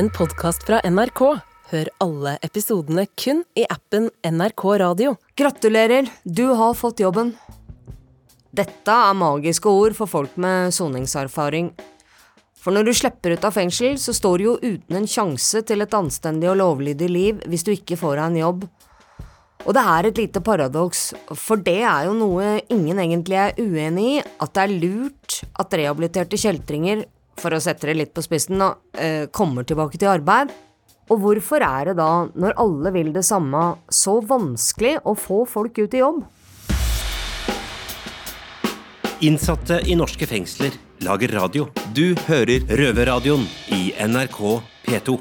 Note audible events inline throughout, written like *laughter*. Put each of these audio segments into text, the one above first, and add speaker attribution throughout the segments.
Speaker 1: en podkast fra NRK. Hør alle episodene kun i appen NRK Radio.
Speaker 2: Gratulerer, du har fått jobben. Dette er magiske ord for folk med soningserfaring. For når du slipper ut av fengsel, så står du jo uten en sjanse til et anstendig og lovlydig liv hvis du ikke får deg en jobb. Og det er et lite paradoks, for det er jo noe ingen egentlig er uenig i, at det er lurt at rehabiliterte kjeltringer, for å sette det litt på spissen, da, eh, kommer tilbake til arbeid. Og hvorfor er det da, når alle vil det samme, så vanskelig å få folk ut i jobb?
Speaker 3: Innsatte i norske fengsler lager radio.
Speaker 4: Du hører
Speaker 3: Røverradioen i NRK P2.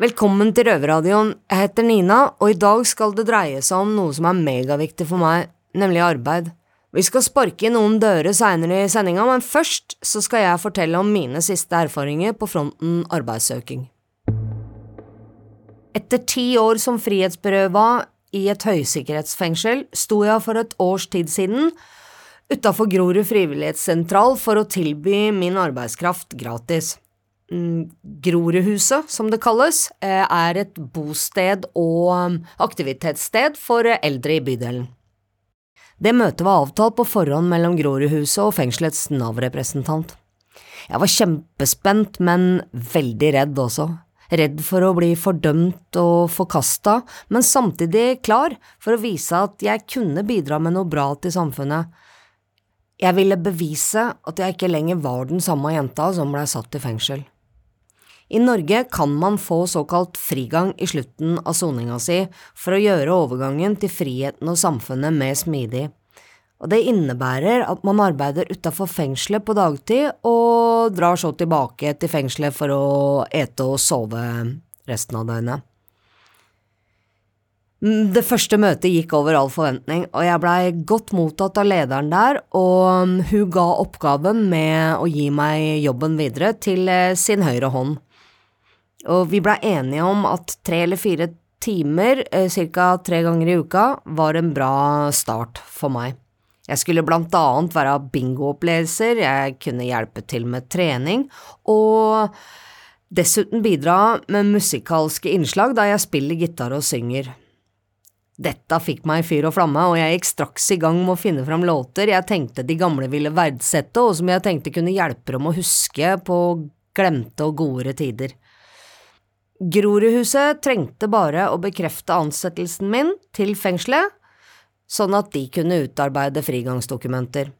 Speaker 2: Velkommen til Røverradioen. Jeg heter Nina, og i dag skal det dreie seg om noe som er megaviktig for meg, nemlig arbeid. Vi skal sparke i noen dører seinere i sendinga, men først så skal jeg fortelle om mine siste erfaringer på fronten arbeidssøking. Etter ti år som frihetsberøva i et høysikkerhetsfengsel sto jeg for et års tid siden utafor Grorud frivillighetssentral for å tilby min arbeidskraft gratis. Mm, Grorudhuset, som det kalles, eh, er et bosted og aktivitetssted for eldre i bydelen. Det møtet var avtalt på forhånd mellom Grorudhuset og fengselets Nav-representant. Jeg var kjempespent, men veldig redd også. Redd for å bli fordømt og forkasta, men samtidig klar for å vise at jeg kunne bidra med noe bra til samfunnet. Jeg ville bevise at jeg ikke lenger var den samme jenta som blei satt i fengsel. I Norge kan man få såkalt frigang i slutten av soninga si for å gjøre overgangen til friheten og samfunnet mer smidig, og det innebærer at man arbeider utafor fengselet på dagtid og drar så tilbake til fengselet for å ete og sove resten av døgnet. Det første møtet gikk over all forventning, og jeg blei godt mottatt av lederen der, og hun ga oppgaven med å gi meg jobben videre til sin høyre hånd. Og vi blei enige om at tre eller fire timer, ca. tre ganger i uka, var en bra start for meg. Jeg skulle blant annet være bingooppleser, jeg kunne hjelpe til med trening, og dessuten bidra med musikalske innslag da jeg spiller gitar og synger. Dette fikk meg i fyr og flamme, og jeg gikk straks i gang med å finne fram låter jeg tenkte de gamle ville verdsette, og som jeg tenkte kunne hjelpe dem å huske på glemte og godere tider. Grorudhuset trengte bare å bekrefte ansettelsen min til fengselet, sånn at de kunne utarbeide frigangsdokumenter.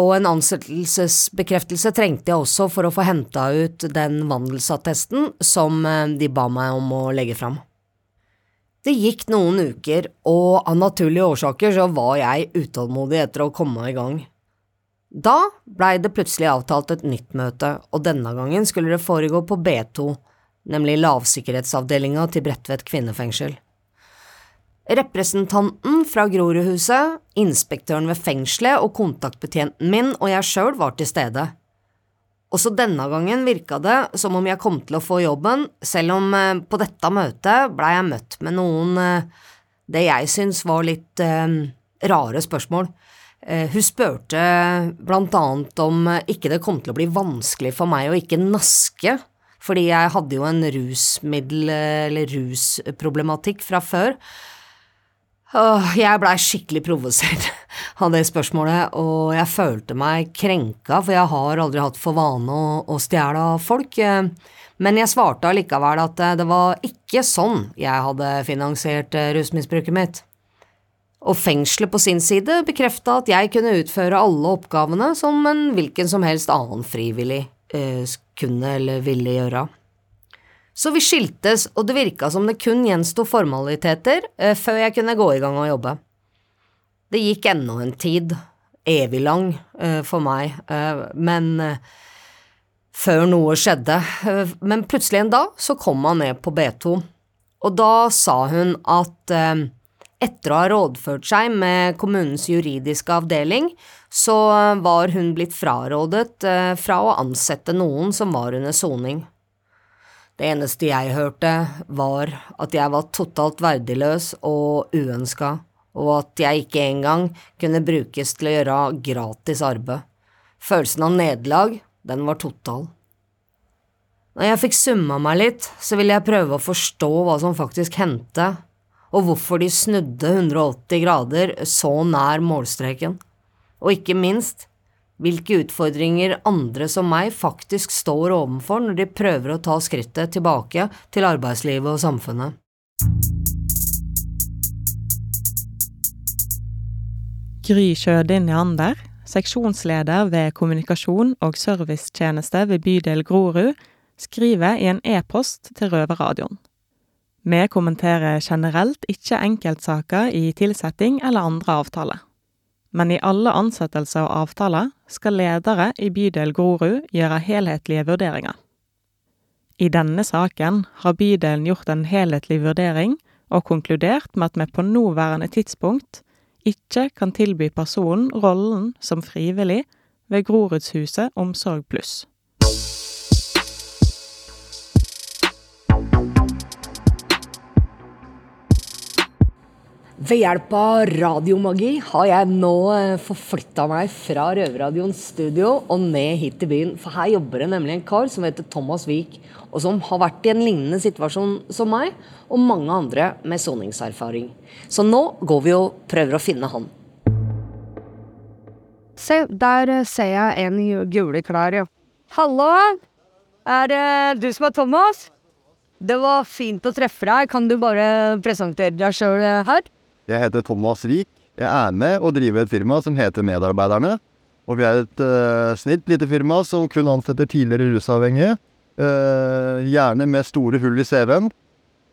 Speaker 2: Og en ansettelsesbekreftelse trengte jeg også for å få henta ut den vandelsattesten som de ba meg om å legge fram. Det gikk noen uker, og av naturlige årsaker så var jeg utålmodig etter å komme i gang. Da blei det plutselig avtalt et nytt møte, og denne gangen skulle det foregå på B2, nemlig lavsikkerhetsavdelinga til Bredtvet kvinnefengsel. Representanten fra Grorudhuset, inspektøren ved fengselet og kontaktbetjenten min og jeg sjøl var til stede. Også denne gangen virka det som om jeg kom til å få jobben, selv om på dette møtet blei jeg møtt med noen det jeg syns var litt eh, rare spørsmål. Eh, hun spurte blant annet om ikke det kom til å bli vanskelig for meg å ikke naske, fordi jeg hadde jo en rusmiddel- eller rusproblematikk fra før. Jeg blei skikkelig provosert *laughs* av det spørsmålet, og jeg følte meg krenka, for jeg har aldri hatt for vane å, å stjele av folk. Men jeg svarte allikevel at det var ikke sånn jeg hadde finansiert rusmisbruket mitt. Og fengselet på sin side bekrefta at jeg kunne utføre alle oppgavene som en hvilken som helst annen frivillig eh, kunne eller ville gjøre. Så vi skiltes, og det virka som det kun gjensto formaliteter eh, før jeg kunne gå i gang og jobbe. Det gikk ennå en tid, evig lang eh, for meg, eh, men før noe skjedde. Men plutselig en dag så kom han ned på B2, og da sa hun at etter å ha rådført seg med kommunens juridiske avdeling, så var hun blitt frarådet fra å ansette noen som var under soning. Det eneste jeg hørte, var at jeg var totalt verdiløs og uønska, og at jeg ikke engang kunne brukes til å gjøre gratis arbeid. Følelsen av nederlag den var total. Når jeg fikk summa meg litt, så ville jeg prøve å forstå hva som faktisk hendte, og hvorfor de snudde 180 grader så nær målstreken, og ikke minst hvilke utfordringer andre som meg faktisk står overfor når de prøver å ta skrittet tilbake til arbeidslivet og samfunnet.
Speaker 4: Gry Sjødin Jander, seksjonsleder ved kommunikasjon og servicetjeneste ved bydel Grorud, skriver i en e-post til Røverradioen. Vi kommenterer generelt ikke enkeltsaker i tilsetting eller andre avtaler. Men i alle ansettelser og avtaler skal ledere i bydel Grorud gjøre helhetlige vurderinger. I denne saken har bydelen gjort en helhetlig vurdering og konkludert med at vi på nåværende tidspunkt ikke kan tilby personen rollen som frivillig ved Grorudshuset Omsorg pluss.
Speaker 2: Ved hjelp av radiomagi har jeg nå forflytta meg fra Røverradioens studio og ned hit til byen. For her jobber det nemlig en kar som heter Thomas Wiik, og som har vært i en lignende situasjon som meg, og mange andre med soningserfaring. Så nå går vi og prøver å finne han.
Speaker 5: Se, der eh, ser jeg en i gule klær, ja. Hallo! Er det du som er Thomas? Det var fint å treffe deg. Kan du bare presentere deg sjøl her?
Speaker 6: Jeg heter Thomas Wiik. Jeg er med og driver et firma som heter Medarbeiderne. Og vi er et uh, snilt lite firma som kun ansetter tidligere rusavhengige. Uh, gjerne med store hull i CV-en.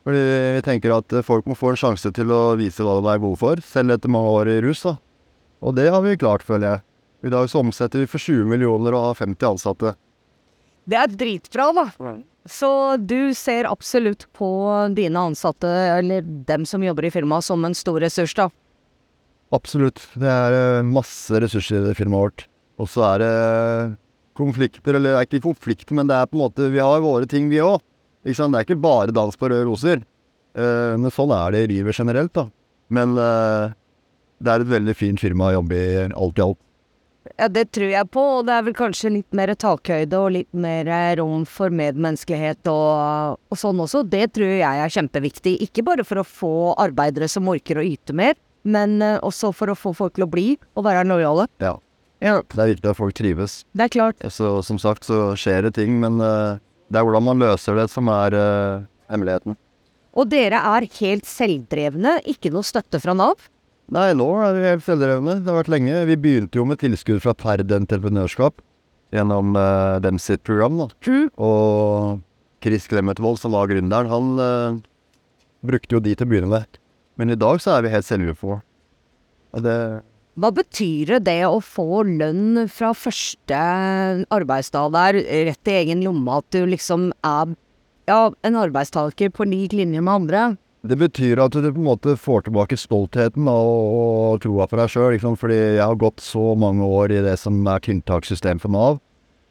Speaker 6: Fordi vi tenker at folk må få en sjanse til å vise hva de er gode for, selv etter mange år i rus. da. Og det har vi klart, føler jeg. I dag så omsetter vi for 20 millioner og har 50 ansatte.
Speaker 5: Det er dritbra, da. Så du ser absolutt på dine ansatte, eller dem som jobber i firmaet, som en stor ressurs, da?
Speaker 6: Absolutt. Det er eh, masse ressurser i firmaet vårt. Og så er det konflikter, eller er ikke konflikter, men det er på en måte Vi har våre ting, vi òg. Det er ikke bare dans på røde roser. Eh, men sånn er det i livet generelt, da. Men eh, det er et veldig fint firma å jobbe i alt i alt.
Speaker 5: Ja, det tror jeg på, og det er vel kanskje litt mer takhøyde og litt mer eh, rom for medmenneskelighet og, og sånn også. Det tror jeg er kjempeviktig. Ikke bare for å få arbeidere som orker å yte mer, men uh, også for å få folk til å bli og være lojale.
Speaker 6: Ja.
Speaker 5: Ja.
Speaker 6: Det er viktig at folk trives.
Speaker 5: Det er klart.
Speaker 6: Så som sagt så skjer det ting, men uh, det er hvordan man løser det som er uh, hemmeligheten.
Speaker 5: Og dere er helt selvdrevne, ikke noe støtte fra Nav?
Speaker 6: Nei, nå er vi helt selvdrevne. Det har vært lenge. Vi begynte jo med tilskudd fra Ferd Entreprenørskap gjennom uh, dem sitt program. da.
Speaker 5: Mm.
Speaker 6: Og Chris Clemetvold, som var gründeren, han uh, brukte jo de til å begynne med. Men i dag så er vi helt selvutfor. Det
Speaker 5: Hva betyr det å få lønn fra første arbeidsdag der, rett i egen lomme, at du liksom er ja, en arbeidstaker på lik linje med andre?
Speaker 6: Det betyr at du på en måte får tilbake stoltheten og, og troa på deg sjøl. Liksom, fordi jeg har gått så mange år i det som er tiltakssystem for Nav.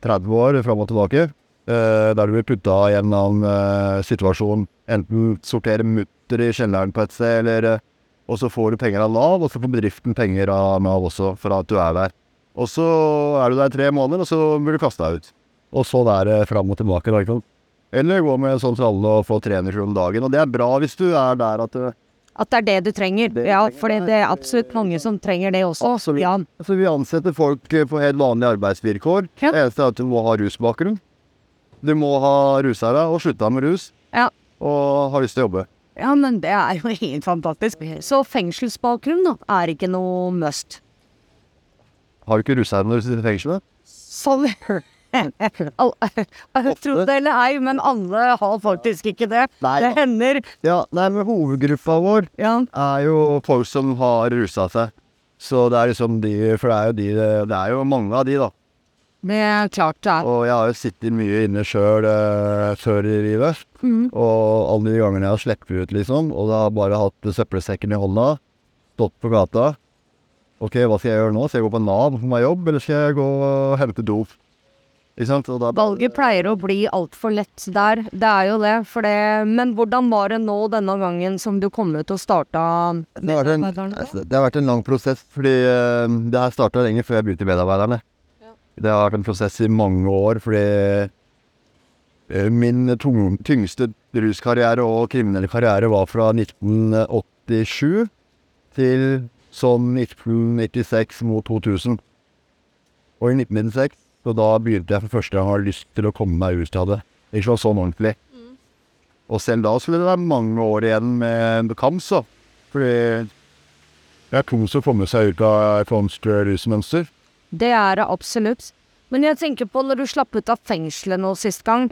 Speaker 6: 30 år fram og tilbake. Eh, der du blir putta i en eller annen eh, situasjon. Enten sortere mutter i kjelleren på et sted, eller eh, Og så får du penger av Nav, og så får bedriften penger av Nav også for at du er der. Og så er du der tre måneder, og så blir du kasta ut. Og så er det fram og tilbake. da, ikke sant? Eller gå med sånn tralle og få 300 kroner dagen. Og det er bra hvis du er der at du
Speaker 5: At det er det du trenger?
Speaker 6: Det
Speaker 5: ja, for det er absolutt mange som trenger det også.
Speaker 6: Absolutt.
Speaker 5: Ja.
Speaker 6: så vi ansetter folk eh, på helt vanlige arbeidsvilkår.
Speaker 5: Ja.
Speaker 6: Det eneste er at du må ha rusbakgrunn. Du må ha rusa deg og slutta med rus.
Speaker 5: Ja.
Speaker 6: Og ha lyst til å jobbe.
Speaker 5: ja, men det er jo *laughs* helt fantastisk. Så fengselsbakgrunn da, er ikke noe must.
Speaker 6: Har du ikke rusa deg når du sitter i fengselet?
Speaker 5: Sånn Tro det eller ei, men alle har faktisk ikke det.
Speaker 6: Nei.
Speaker 5: Det hender.
Speaker 6: Ja, nei, men hovedgruppa vår
Speaker 5: Ja.
Speaker 6: er jo folk som har rusa seg. Så det er liksom de For det er jo de Det er jo mange av de, da.
Speaker 5: Er klart det er.
Speaker 6: Og jeg har jo sittet mye inne sjøl uh, før i livet.
Speaker 5: Mm.
Speaker 6: Og alle de gangene jeg har sluppet ut, liksom, og da har bare hatt søppelsekken i hånda, stått på gata Ok, hva skal jeg gjøre nå? Skal jeg gå på Nav for meg jobb, eller skal jeg gå og hente dop? Ikke sant? Og da,
Speaker 5: Valget pleier å bli altfor lett der. Det er jo det, for det Men hvordan var det nå denne gangen som du kom ut og starta
Speaker 6: det, har en, det har vært en lang prosess, fordi eh, det her starta lenge før jeg begynte i Medarbeiderne. Det har vært en prosess i mange år, fordi eh, min tung, tyngste ruskarriere og kriminelle karriere var fra 1987 til sånn 1996 mot 2000. Og i 1996, så da begynte jeg for første gang å ha lyst til å komme meg ut av det. Ikke var sånn ordentlig. Og selv da skulle det være mange år igjen med kamp, så. Fordi det er tungt å komme seg ut av et sånt rusmønster.
Speaker 5: Det er det absolutt. Men jeg tenker på når du slapp ut av fengselet nå sist gang.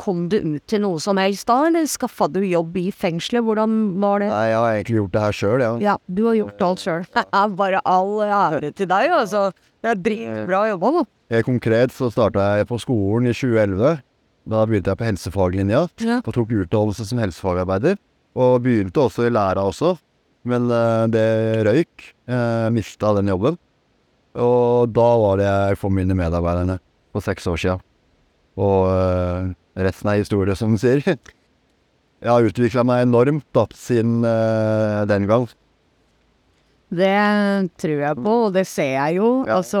Speaker 5: Kom du ut til noe som helst da, eller skaffa du jobb i fengselet? Hvordan var det?
Speaker 6: Nei, jeg har egentlig gjort det her sjøl, ja.
Speaker 5: Ja, du har gjort alt sjøl. *laughs* Bare all ære til deg, altså. Det er dritbra jobba, da.
Speaker 6: Helt konkret så starta jeg på skolen i 2011. Da begynte jeg på helsefaglinja
Speaker 5: Ja.
Speaker 6: og tok utdannelse som helsefagarbeider. Og begynte også i læra også, men eh, det røyk. Jeg mista den jobben. Og da var det jeg for mine medarbeiderne for seks år sia. Og eh, resten er historie, som de sier. *laughs* Jeg har utvikla meg enormt da, siden eh, den gang.
Speaker 5: Det tror jeg på, og det ser jeg jo. Altså,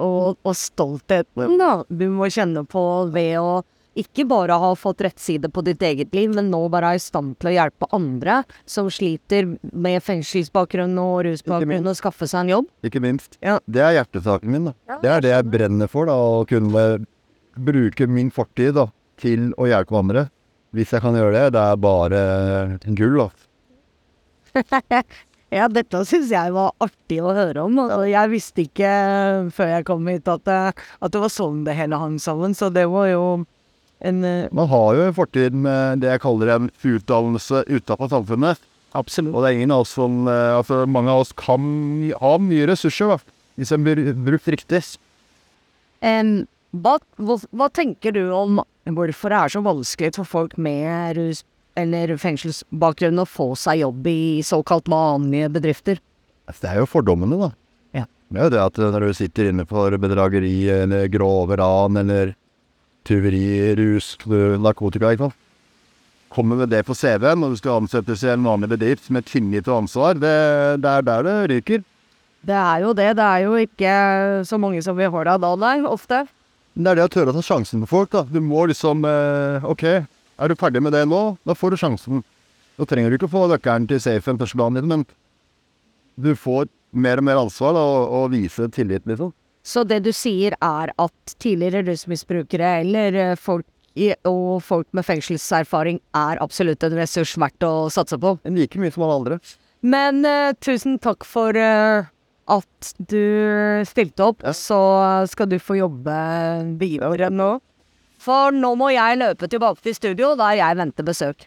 Speaker 5: og, og stoltheten da, du må kjenne på ved å ikke bare ha fått rettside på ditt eget liv, men nå være i stand til å hjelpe andre som sliter med fengselsbakgrunn og rusbakgrunn, og skaffe seg en jobb.
Speaker 6: Ikke minst.
Speaker 5: Ja.
Speaker 6: Det er hjertesaken min. da. Det er det jeg brenner for. da, Å kunne bruke min fortid da, til å hjelpe andre. Hvis jeg kan gjøre det. Det er bare gull. da. *laughs*
Speaker 5: Ja, dette syns jeg var artig å høre om. og Jeg visste ikke før jeg kom hit at det, at det var sånn det hele hang sammen, så det var jo en eh,
Speaker 6: Man har jo en fortid med det jeg kaller en utdannelse utafor samfunnet.
Speaker 5: Absolutt.
Speaker 6: Og det er ingen av oss som eh, Altså, mange av oss kan ha mye ressurser, da. Hvis en blir brukt riktig.
Speaker 5: Um, hva, hva, hva tenker du om hvorfor det er så vanskelig for folk med rus- eller fengselsbakgrunn å få seg jobb i såkalt vanlige bedrifter?
Speaker 6: Altså, Det er jo fordommene, da.
Speaker 5: Ja.
Speaker 6: Det er jo det at når du sitter inne for bedrageri eller grove ran eller tyveri, rus, narkotika, ikke sant. Kommer med det på CV-en når du skal ansettes i en vanlig bedrift med tillit og ansvar, det, det er der det ryker.
Speaker 5: Det er jo det. Det er jo ikke så mange som vil ha deg da, nei, ofte.
Speaker 6: Det er det å tørre å ta sjansen på folk, da. Du må liksom eh, OK, er du ferdig med det nå? Da får du sjansen. Da trenger du ikke å få nøkkelen til safen første dagen din, men du får mer og mer ansvar da, og, og vise tillit, liksom.
Speaker 5: Så det du sier er at tidligere rusmisbrukere eller eh, folk i, og folk med fengselserfaring er absolutt en ressurs verdt å satse på.
Speaker 6: Like mye som alle andre.
Speaker 5: Men uh, tusen takk for uh, at du stilte opp.
Speaker 6: Ja.
Speaker 5: Så skal du få jobbe videre nå. For nå må jeg løpe tilbake til studio, der jeg venter besøk.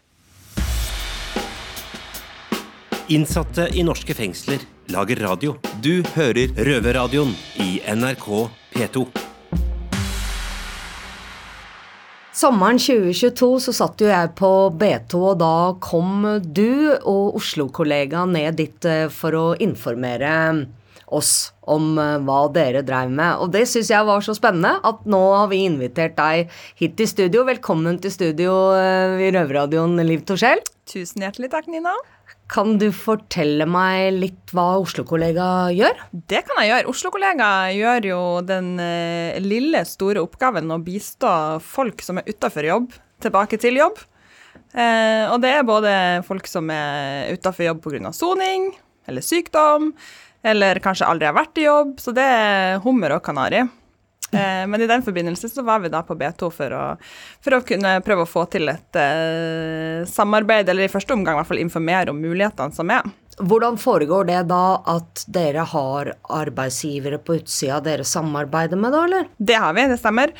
Speaker 3: Innsatte i norske fengsler lager radio. Du hører Røverradioen i NRK P2.
Speaker 2: Sommeren 2022 så satt jo jeg på B2, og da kom du og Oslo-kollegaen ned dit eh, for å informere oss om eh, hva dere drev med. Og det syns jeg var så spennende at nå har vi invitert deg hit til studio. Velkommen til studio eh, i Røverradioen, Liv Torskjell.
Speaker 7: Tusen hjertelig takk, Nina.
Speaker 2: Kan du fortelle meg litt hva Oslo-kollega gjør?
Speaker 7: Det kan jeg gjøre. Oslo-kollega gjør jo den eh, lille, store oppgaven å bistå folk som er utafor jobb, tilbake til jobb. Eh, og det er både folk som er utafor jobb pga. soning eller sykdom, eller kanskje aldri har vært i jobb. Så det er hummer og kanari. *laughs* Eh, men i den forbindelse så var vi da på B2 for å, for å kunne prøve å få til et uh, samarbeid, eller i første omgang i hvert fall informere om mulighetene som er.
Speaker 2: Hvordan foregår det da at dere har arbeidsgivere på utsida dere samarbeider med, da, eller?
Speaker 7: Det har vi, det stemmer.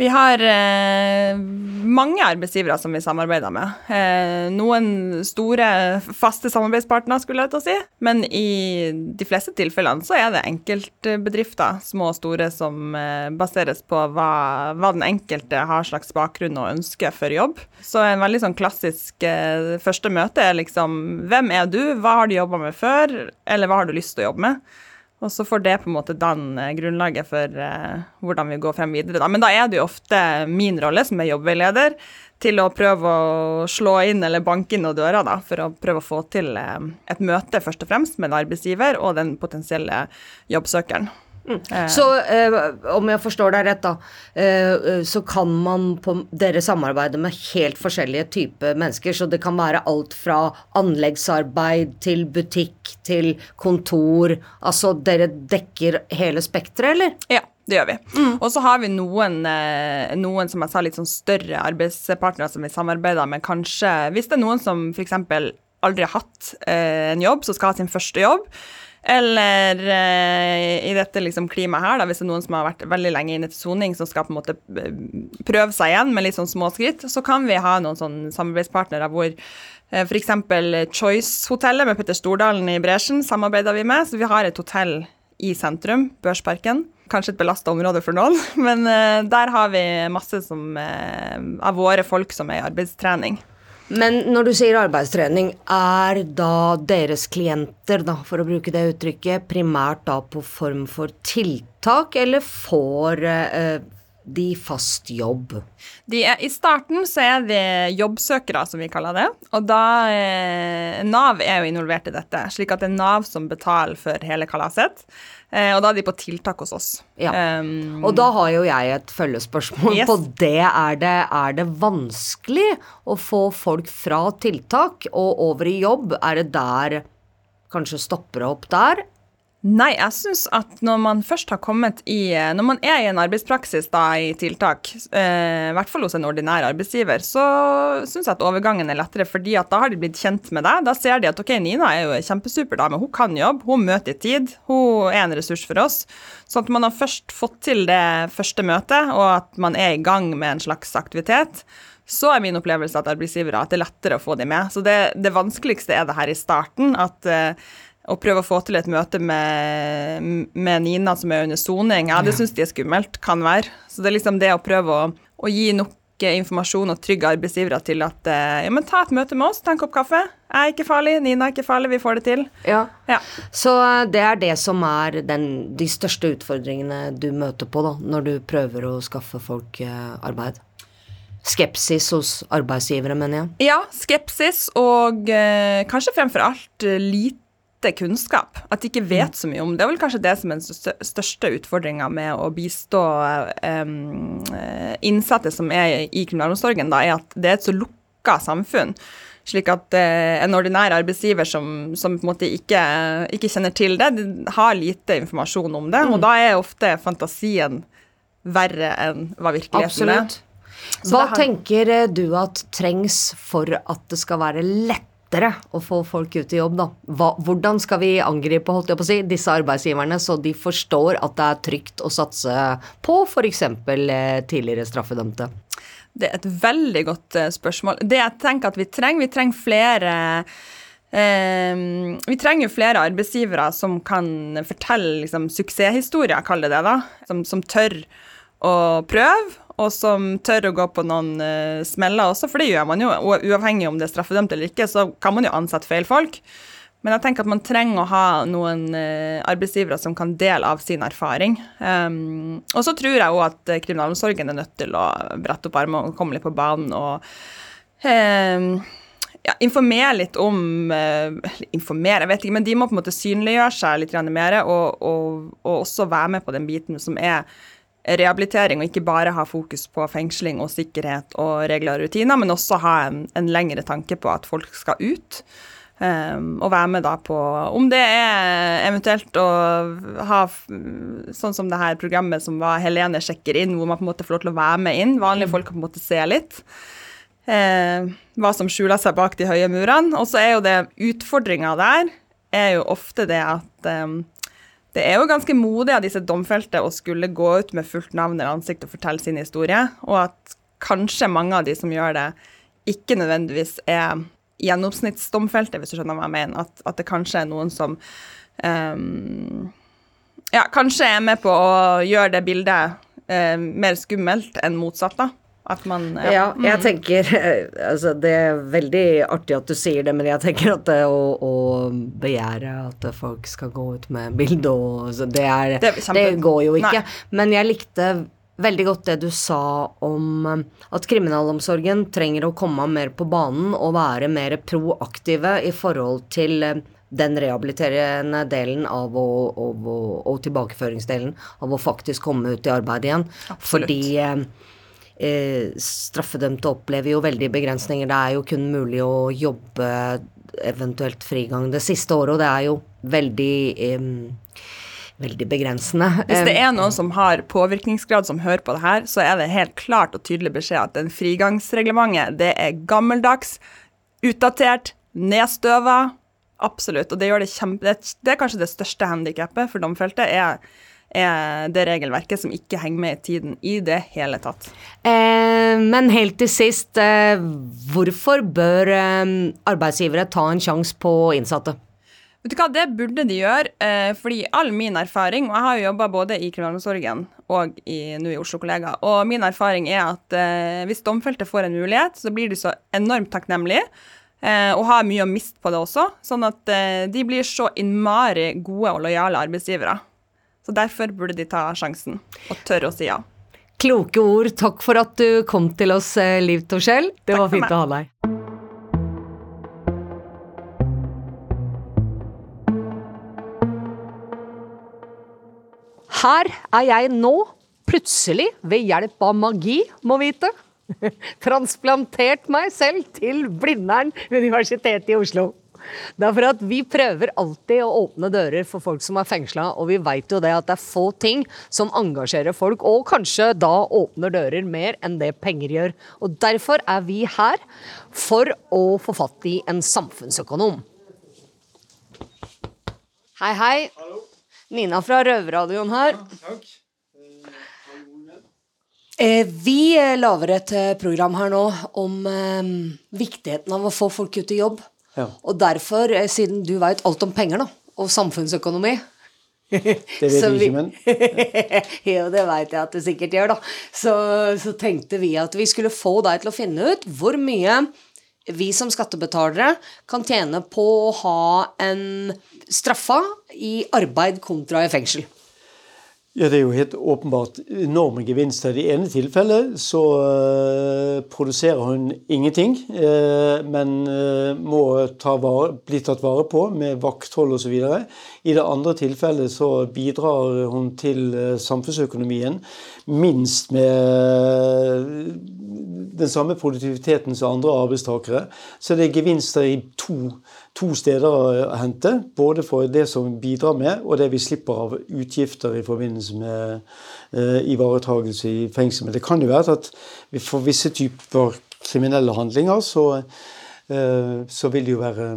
Speaker 7: Vi har eh, mange arbeidsgivere som vi samarbeider med. Eh, noen store faste samarbeidspartnere, skulle jeg til å si. Men i de fleste tilfellene så er det enkeltbedrifter, små og store, som eh, baseres på hva, hva den enkelte har slags bakgrunn og ønske for jobb. Så en veldig sånn klassisk eh, første møte er liksom Hvem er du? Hva har du jobba med før? Eller hva har du lyst til å jobbe med? Og så får det på en måte danne grunnlaget for eh, hvordan vi går frem videre. Da. Men da er det jo ofte min rolle som er jobbveileder til å prøve å slå inn eller banke inn noen dører, da, for å prøve å få til eh, et møte først og fremst med en arbeidsgiver og den potensielle jobbsøkeren.
Speaker 2: Så eh, om jeg forstår deg rett, da, eh, eh, så kan man på Dere samarbeide med helt forskjellige typer mennesker, så det kan være alt fra anleggsarbeid til butikk til kontor. Altså dere dekker hele spekteret, eller?
Speaker 7: Ja, det gjør vi. Og så har vi noen, eh, noen, som jeg sa, litt sånn større arbeidspartnere som vi samarbeider med. Kanskje hvis det er noen som f.eks. aldri har hatt eh, en jobb, som skal ha sin første jobb. Eller eh, i dette liksom klimaet her, da, hvis det er noen som har vært veldig lenge inne til soning, som skal på en måte eh, prøve seg igjen med litt sånn små skritt, så kan vi ha noen sånn samarbeidspartnere hvor eh, F.eks. Choice-hotellet med Petter Stordalen i bresjen samarbeider vi med. Så vi har et hotell i sentrum, Børsparken. Kanskje et belasta område for noen, *laughs* men eh, der har vi masse som, eh, av våre folk som er i arbeidstrening.
Speaker 2: Men når du sier arbeidstrening, er da deres klienter, da, for å bruke det uttrykket, primært da på form for tiltak, eller får eh, de fast jobb?
Speaker 7: De er, I starten så er det jobbsøkere, som vi kaller det. Og da eh, Nav er jo involvert i dette, slik at det er Nav som betaler for hele kalaset. Eh, og da er de på tiltak hos oss.
Speaker 2: Ja.
Speaker 7: Um,
Speaker 2: Og da har jo jeg et følgespørsmål
Speaker 7: Yes.
Speaker 2: på det. Er, det. er det vanskelig å få folk fra tiltak og over i jobb? Er det der Kanskje stopper opp der?
Speaker 7: Nei, jeg syns at når man først har kommet i Når man er i en arbeidspraksis da i tiltak, eh, i hvert fall hos en ordinær arbeidsgiver, så syns jeg at overgangen er lettere, fordi at da har de blitt kjent med deg. Da ser de at ok, Nina er jo kjempesuper dame, hun kan jobb, hun møter i tid, hun er en ressurs for oss. Så at man har først fått til det første møtet, og at man er i gang med en slags aktivitet, så er min opplevelse at arbeidsgivere at det er lettere å få dem med. Så det, det vanskeligste er det her i starten, at eh, å prøve å få til et møte med, med Nina som er under soning, ja, det syns de er skummelt, kan være. Så det er liksom det å prøve å, å gi nok eh, informasjon og trygge arbeidsgivere til at eh, ja, men ta et møte med oss, ta en kopp kaffe. Jeg er ikke farlig, Nina er ikke farlig, vi får det til.
Speaker 2: Ja.
Speaker 7: Ja.
Speaker 2: Så eh, det er det som er den, de største utfordringene du møter på da, når du prøver å skaffe folk arbeid? Skepsis hos arbeidsgivere, mener jeg.
Speaker 7: Ja, skepsis og eh, kanskje fremfor alt eh, lite kunnskap. At de ikke vet så mye om det. Det er vel kanskje det som er den største utfordringa med å bistå eh, innsatte som er i kriminalomsorgen, da, er at det er et så lukka samfunn. Slik at uh, en ordinær arbeidsgiver som, som på en måte ikke, ikke kjenner til det, de har lite informasjon om det. Og da er ofte fantasien verre enn hva virkeligheten er.
Speaker 2: Absolutt. Hva tenker eh, du at trengs for at det skal være lettere å få folk ut i jobb, da? Hva, hvordan skal vi angripe holdt jeg på å si, disse arbeidsgiverne, så de forstår at det er trygt å satse på f.eks. Eh, tidligere straffedømte?
Speaker 7: Det er et veldig godt eh, spørsmål. Det jeg tenker at vi trenger, vi trenger flere Um, Vi trenger flere arbeidsgivere som kan fortelle liksom, suksesshistorier, kall det det, da. Som, som tør å prøve, og som tør å gå på noen uh, smeller også, for det gjør man jo. Uavhengig om det er straffedømt eller ikke, så kan man jo ansette feil folk. Men jeg tenker at man trenger å ha noen uh, arbeidsgivere som kan dele av sin erfaring. Um, og så tror jeg òg at eh, kriminalomsorgen er nødt til å brette opp armene og komme litt på banen og um, ja, informere litt om Informere, jeg vet ikke, men de må på en måte synliggjøre seg litt mer, og, og, og også være med på den biten som er rehabilitering, og ikke bare ha fokus på fengsling og sikkerhet og regler og rutiner, men også ha en, en lengre tanke på at folk skal ut. Um, og være med da på Om det er eventuelt å ha sånn som det her programmet som var Helene sjekker inn, hvor man på en måte får lov til å være med inn. Vanlige folk kan på en måte se litt. Eh, hva som skjuler seg bak de høye murene. Og så er jo det utfordringa der er jo ofte det at um, det er jo ganske modig av disse domfelte å skulle gå ut med fullt navn eller ansikt og fortelle sin historie, og at kanskje mange av de som gjør det, ikke nødvendigvis er gjennomsnittsdomfelte, hvis du skjønner hva jeg mener. At, at det kanskje er noen som um, ja, kanskje er med på å gjøre det bildet um, mer skummelt enn motsatt, da. Man
Speaker 2: Ja, jeg tenker eh, Altså, det er veldig artig at du sier det, men jeg tenker at det å, å begjære at folk skal gå ut med bilde og så det er
Speaker 7: Det
Speaker 2: det, går jo ikke.
Speaker 7: Nei.
Speaker 2: Men jeg likte veldig godt det du sa om eh, at kriminalomsorgen trenger å komme mer på banen og være mer proaktive i forhold til eh, den rehabiliterende delen av å, og, og, og tilbakeføringsdelen av å faktisk komme ut i arbeid igjen.
Speaker 7: Absolutt.
Speaker 2: Fordi eh, straffedømte opplever jo veldig begrensninger. Det er jo kun mulig å jobbe eventuelt frigang det siste året, og det er jo veldig eh, veldig begrensende.
Speaker 7: Hvis det er noen som har påvirkningsgrad som hører på det her, så er det helt klart og tydelig beskjed at den frigangsreglementet, det er gammeldags, utdatert, nedstøva. Absolutt. Og det gjør det kjempe... Det er kanskje det største handikappet for domfelte, er, er det regelverket som ikke henger med i tiden i det hele tatt.
Speaker 2: Eh, men helt til sist, eh, hvorfor bør eh, arbeidsgivere ta en sjanse på innsatte?
Speaker 7: Vet du hva, Det burde de gjøre, eh, fordi all min erfaring, og jeg har jo jobba både i kriminalomsorgen og i, nå i Oslo Kollega, og min erfaring er at eh, hvis domfelte får en mulighet, så blir de så enormt takknemlige, eh, og har mye å miste på det også, sånn at de blir så innmari gode og lojale arbeidsgivere. Så derfor burde de ta sjansen og tørre å si ja.
Speaker 2: Kloke ord. Takk for at du kom til oss, eh, Liv Torskjell. Det
Speaker 7: Takk
Speaker 2: var fint å ha deg. Her er jeg nå, plutselig, ved hjelp av magi, må vite. *laughs* Transplantert meg selv til Blindern Universitet i Oslo. Det er for at vi prøver alltid å åpne dører for folk som er fengsla, og vi veit jo det at det er få ting som engasjerer folk, og kanskje da åpner dører mer enn det penger gjør. Og derfor er vi her for å få fatt i en samfunnsøkonom. Hei, hei. Nina fra Røverradioen her. Takk. Vi eh, lager et eh, program her nå om eh, viktigheten av å få folk ut i jobb.
Speaker 8: Ja.
Speaker 2: Og derfor, eh, siden du veit alt om penger da, og samfunnsøkonomi *laughs*
Speaker 8: Det vet *laughs*
Speaker 2: vi-
Speaker 8: ikke, men *laughs*
Speaker 2: Jo, det veit jeg at du sikkert gjør, da. Så, så tenkte vi at vi skulle få deg til å finne ut hvor mye vi som skattebetalere kan tjene på å ha en straffa i arbeid kontra i fengsel.
Speaker 8: Ja, Det er jo helt åpenbart enorme gevinster. I det ene tilfellet så eh, produserer hun ingenting, eh, men eh, må vare, bli tatt vare på med vakthold osv. I det andre tilfellet så bidrar hun til samfunnsøkonomien minst med den samme produktiviteten som andre arbeidstakere. Så det er gevinster i to, to steder å hente. Både for det som bidrar med, og det vi slipper av utgifter i forbindelse med eh, ivaretagelse i fengsel. Men det kan jo være at vi for visse typer kriminelle handlinger så, eh, så vil det jo være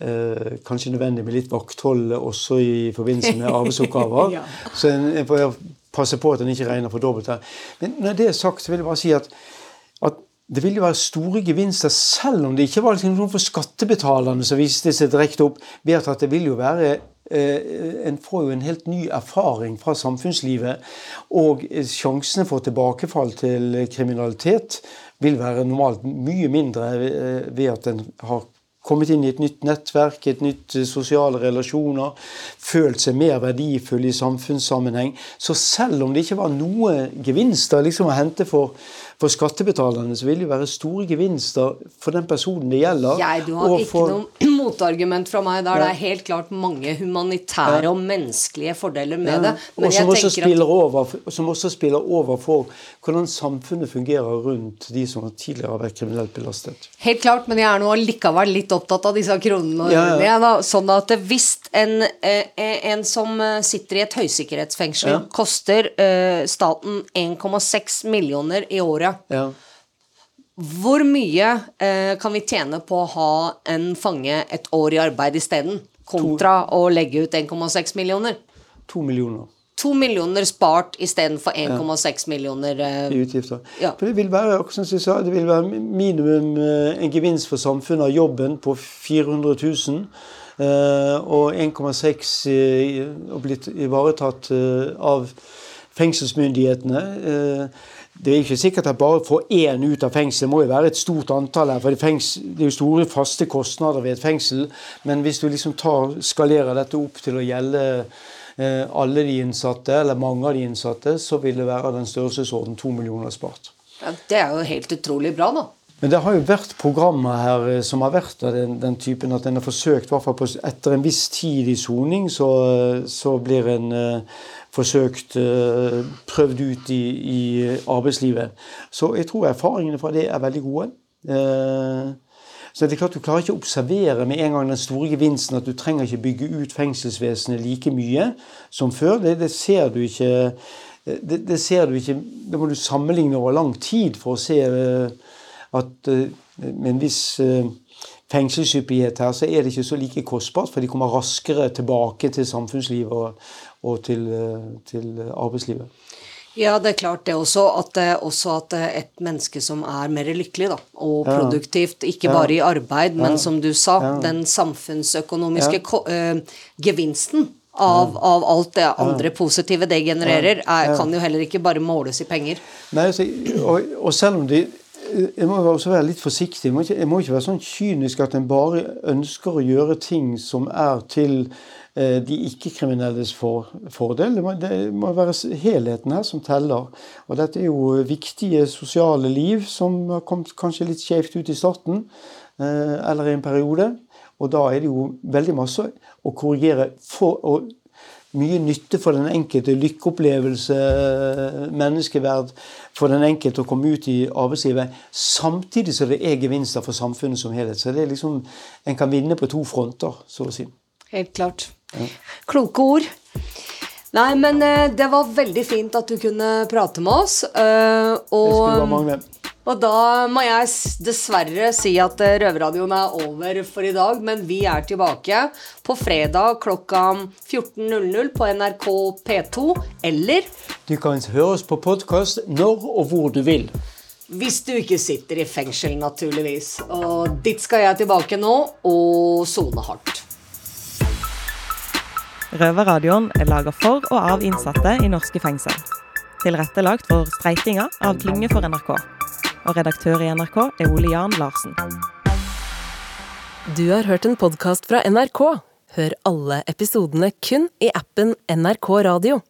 Speaker 8: eh, kanskje nødvendig med litt vakthold også i forbindelse med *laughs* arbeidsoppgaver.
Speaker 2: Ja.
Speaker 8: Så en, en passe på at en ikke regner for dobbelt her. Men når det er sagt, så vil jeg bare si at, at det vil jo være store gevinster, selv om det ikke var liksom noe for skattebetalerne som viste seg direkte opp, ved at det vil jo være eh, En får jo en helt ny erfaring fra samfunnslivet, og sjansene for tilbakefall til kriminalitet vil være normalt mye mindre eh, ved at en har kommet inn i et nytt nettverk, et nytt eh, sosiale relasjoner, følt seg mer verdifull i samfunnssammenheng. Så selv om det ikke var noe gevinster liksom å hente for, for skattebetalerne, så vil det jo være store gevinster for den personen det gjelder.
Speaker 2: Jeg, du har ikke
Speaker 8: for-
Speaker 2: noe *clears throat* motargument fra meg der. Det er helt klart mange humanitære og menneskelige fordeler med det. Men
Speaker 8: og som også,
Speaker 2: tenker at
Speaker 8: spiller over, som også spiller over for hvordan samfunnet fungerer rundt de som tidligere har vært kriminelt belastet.
Speaker 2: Helt klart, men jeg er nå likevel litt opptatt av disse kronene
Speaker 8: Ja, ja.
Speaker 2: da. Sånn at hvis en, eh, en som sitter i et høysikkerhetsfengsel,
Speaker 8: Ja.
Speaker 2: koster eh, staten 1,6 millioner i året,
Speaker 8: Ja.
Speaker 2: hvor mye eh, kan vi tjene på å ha en fange et år i arbeid isteden, kontra å legge ut 1,6 millioner?
Speaker 8: To millioner
Speaker 2: To millioner spart istedenfor 1,6 millioner eh,
Speaker 8: i utgifter.
Speaker 2: Ja.
Speaker 8: For det vil være som jeg sa, det vil være minimum eh, en gevinst for samfunnet av jobben på 400 000. eh, og 1,6 eh, og blitt ivaretatt eh, av fengselsmyndighetene. Eh, det er ikke sikkert at bare å få én ut av fengsel. Det må jo være et stort antall her. for det, er jo store faste kostnader ved et fengsel. Men hvis du liksom tar, skalerer dette opp til å gjelde eh, alle de innsatte, eller mange av de innsatte, så vil det være den størrelsesorden to millioner spart.
Speaker 2: ja, Det er jo helt utrolig bra, da.
Speaker 8: Men det har jo vært programmer her eh, som har vært av den, den typen at en har forsøkt, i hvert fall etter en viss tid i soning, så, så, blir en uh, forsøkt uh, prøvd ut i, i, arbeidslivet. Så jeg tror erfaringene fra det er veldig gode. Uh, så det er klart Du klarer ikke å observere med en gang den store gevinsten at du trenger ikke bygge ut fengselsvesenet like mye som før. Det, det ser du ikke det, det, ser du ikke Det må du sammenligne over lang tid for å se at eh, med en viss eh, fengselshyppighet her, så er det ikke så like kostbart, for de kommer raskere tilbake til samfunnslivet og, og til, eh, til, arbeidslivet.
Speaker 2: Ja, det er klart det også at, også at et menneske som er mer lykkelig da, og produktivt, ikke bare i arbeid, men som du sa, den samfunnsøkonomiske gevinsten av, av, alt det andre positive det genererer, er, kan jo heller ikke bare måles i penger.
Speaker 8: Nei, og, og selv om de jeg må også være litt forsiktig. Jeg må, ikke, jeg må ikke være sånn kynisk at en bare ønsker å gjøre ting som er til eh, de ikke-kriminelles for, fordel. Det må, det må, være helheten her som teller. Og dette er jo viktige sosiale liv som har kommet kanskje litt skjevt ut i starten, eh, eller i en periode. Og da er det jo veldig masse å korrigere for, og mye nytte for den enkelte, lykkeopplevelse, menneskeverd for den enkelte å komme ut i arbeidslivet, samtidig som det er gevinster for samfunnet som helhet. Så det er liksom, En kan vinne på to fronter, så å si.
Speaker 2: Helt klart. Ja. Kloke ord. Nei, men eh, det var veldig fint at du kunne prate med oss. Og, det skulle være mange. Og da må jeg dessverre si at eh, Røverradioen er over for i dag, men vi er tilbake på fredag klokka 14.00 på NRK P2, eller
Speaker 8: Du kan høre oss på podkast når og hvor du vil.
Speaker 2: Hvis du ikke sitter i fengsel, naturligvis. Og dit skal jeg tilbake nå og sone hardt.
Speaker 4: Røverradioen er laga for og av innsatte i norske fengsel. Tilrettelagt for streitinga av Klynge for NRK og redaktør i NRK er Ole Jan Larsen.
Speaker 1: Du har hørt en podkast fra NRK. Hør alle episodene kun i appen NRK Radio.